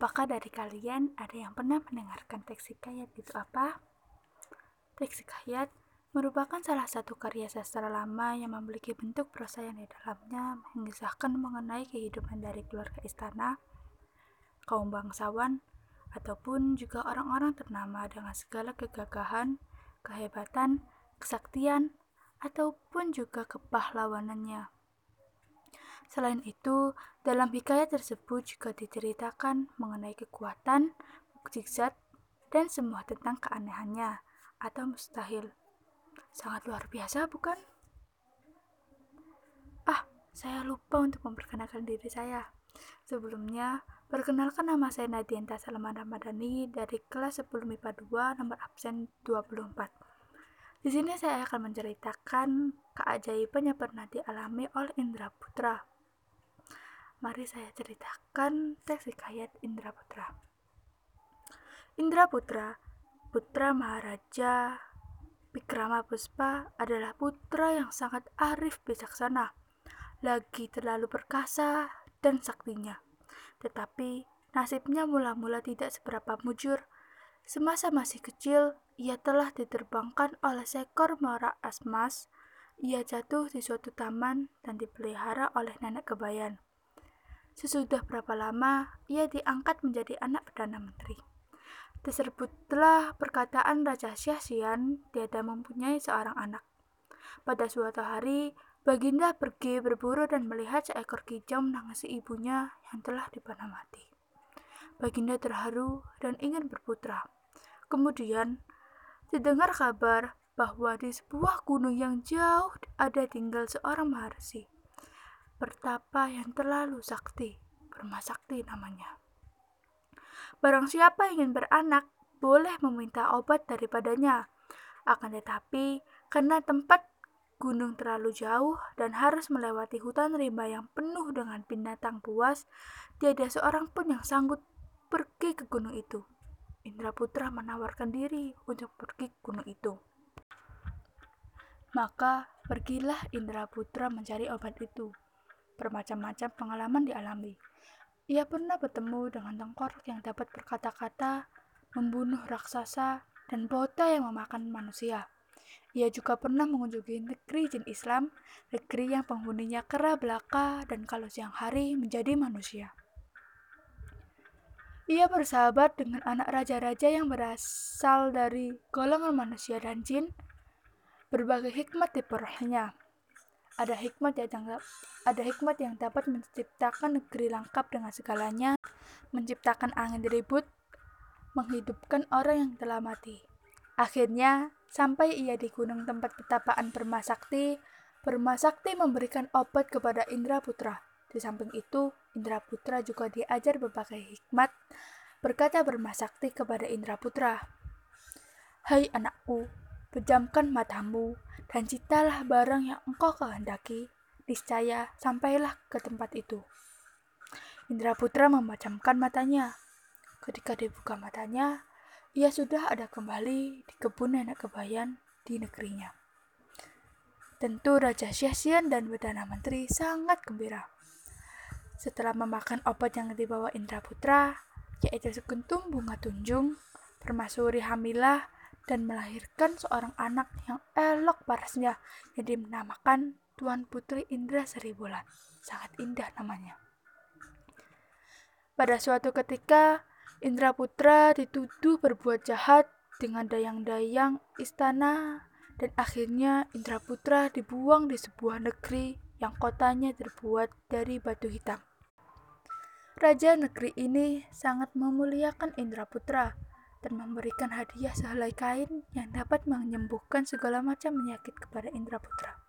Apakah dari kalian ada yang pernah mendengarkan teks hikayat itu apa? Teks hikayat merupakan salah satu karya sastra lama yang memiliki bentuk prosa yang di dalamnya mengisahkan mengenai kehidupan dari keluarga istana, kaum bangsawan, ataupun juga orang-orang ternama dengan segala kegagahan, kehebatan, kesaktian, ataupun juga kepahlawanannya. Selain itu, dalam hikayat tersebut juga diceritakan mengenai kekuatan, mukjizat, dan semua tentang keanehannya atau mustahil. Sangat luar biasa, bukan? Ah, saya lupa untuk memperkenalkan diri saya. Sebelumnya, perkenalkan nama saya Nadianta Salman Ramadhani dari kelas 10 MIPA 2 nomor absen 24. Di sini saya akan menceritakan keajaiban yang pernah dialami oleh Indra Putra mari saya ceritakan teks hikayat Indra Putra. Indra Putra, putra Maharaja Bikrama Puspa adalah putra yang sangat arif bijaksana, lagi terlalu perkasa dan saktinya. Tetapi nasibnya mula-mula tidak seberapa mujur. Semasa masih kecil, ia telah diterbangkan oleh seekor morak asmas. Ia jatuh di suatu taman dan dipelihara oleh nenek kebayan. Sesudah berapa lama ia diangkat menjadi anak Perdana Menteri. Tersebutlah perkataan Raja Syahsian tiada mempunyai seorang anak. Pada suatu hari, Baginda pergi berburu dan melihat seekor kijang menangisi ibunya yang telah dipanah mati. Baginda terharu dan ingin berputra. Kemudian, didengar kabar bahwa di sebuah gunung yang jauh ada tinggal seorang maharsi bertapa yang terlalu sakti, sakti namanya. Barang siapa ingin beranak, boleh meminta obat daripadanya. Akan tetapi, karena tempat gunung terlalu jauh dan harus melewati hutan rimba yang penuh dengan binatang buas, tiada seorang pun yang sanggup pergi ke gunung itu. Indra Putra menawarkan diri untuk pergi ke gunung itu. Maka pergilah Indra Putra mencari obat itu bermacam-macam pengalaman dialami. Ia pernah bertemu dengan tengkorak yang dapat berkata-kata, membunuh raksasa, dan bota yang memakan manusia. Ia juga pernah mengunjungi negeri jin Islam, negeri yang penghuninya kera belaka dan kalau siang hari menjadi manusia. Ia bersahabat dengan anak raja-raja yang berasal dari golongan manusia dan jin. Berbagai hikmat diperolehnya, ada hikmat yang ada hikmat yang dapat menciptakan negeri lengkap dengan segalanya, menciptakan angin ribut, menghidupkan orang yang telah mati. Akhirnya, sampai ia di gunung tempat petapaan Permasakti, Permasakti memberikan obat kepada Indra Putra. Di samping itu, Indra Putra juga diajar berbagai hikmat, berkata Permasakti kepada Indra Putra. Hai anakku, pejamkan matamu, dan citalah barang yang engkau kehendaki, niscaya sampailah ke tempat itu. Indra Putra memacamkan matanya. Ketika dibuka matanya, ia sudah ada kembali di kebun nenek kebayan di negerinya. Tentu Raja Syahsian dan Perdana Menteri sangat gembira. Setelah memakan obat yang dibawa Indra Putra, yaitu sekuntum bunga tunjung, permasuri hamilah, dan melahirkan seorang anak yang elok parasnya yang dinamakan Tuan Putri Indra Seribulan. Sangat indah namanya. Pada suatu ketika, Indra Putra dituduh berbuat jahat dengan dayang-dayang istana dan akhirnya Indra Putra dibuang di sebuah negeri yang kotanya terbuat dari batu hitam. Raja negeri ini sangat memuliakan Indra Putra dan memberikan hadiah sehelai kain yang dapat menyembuhkan segala macam penyakit kepada Indra Putra.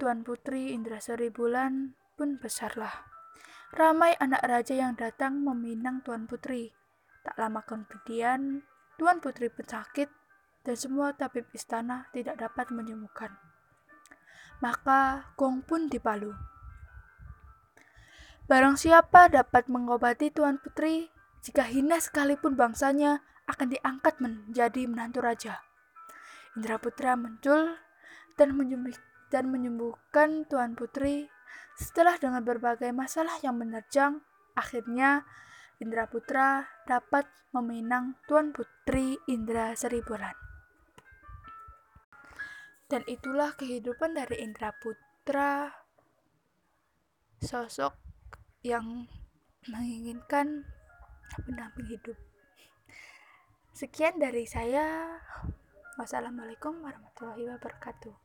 Tuan Putri Indra Bulan pun besarlah. Ramai anak raja yang datang meminang Tuan Putri. Tak lama kemudian, Tuan Putri pun sakit dan semua tabib istana tidak dapat menyembuhkan. Maka gong pun dipalu. Barang siapa dapat mengobati Tuan Putri, jika hina sekalipun bangsanya akan diangkat menjadi menantu raja. Indra Putra muncul dan, menyembuhkan Tuan Putri setelah dengan berbagai masalah yang menerjang, akhirnya Indra Putra dapat meminang Tuan Putri Indra Seribulan. Dan itulah kehidupan dari Indra Putra, sosok yang menginginkan pendamping hidup. Sekian dari saya. Wassalamualaikum warahmatullahi wabarakatuh.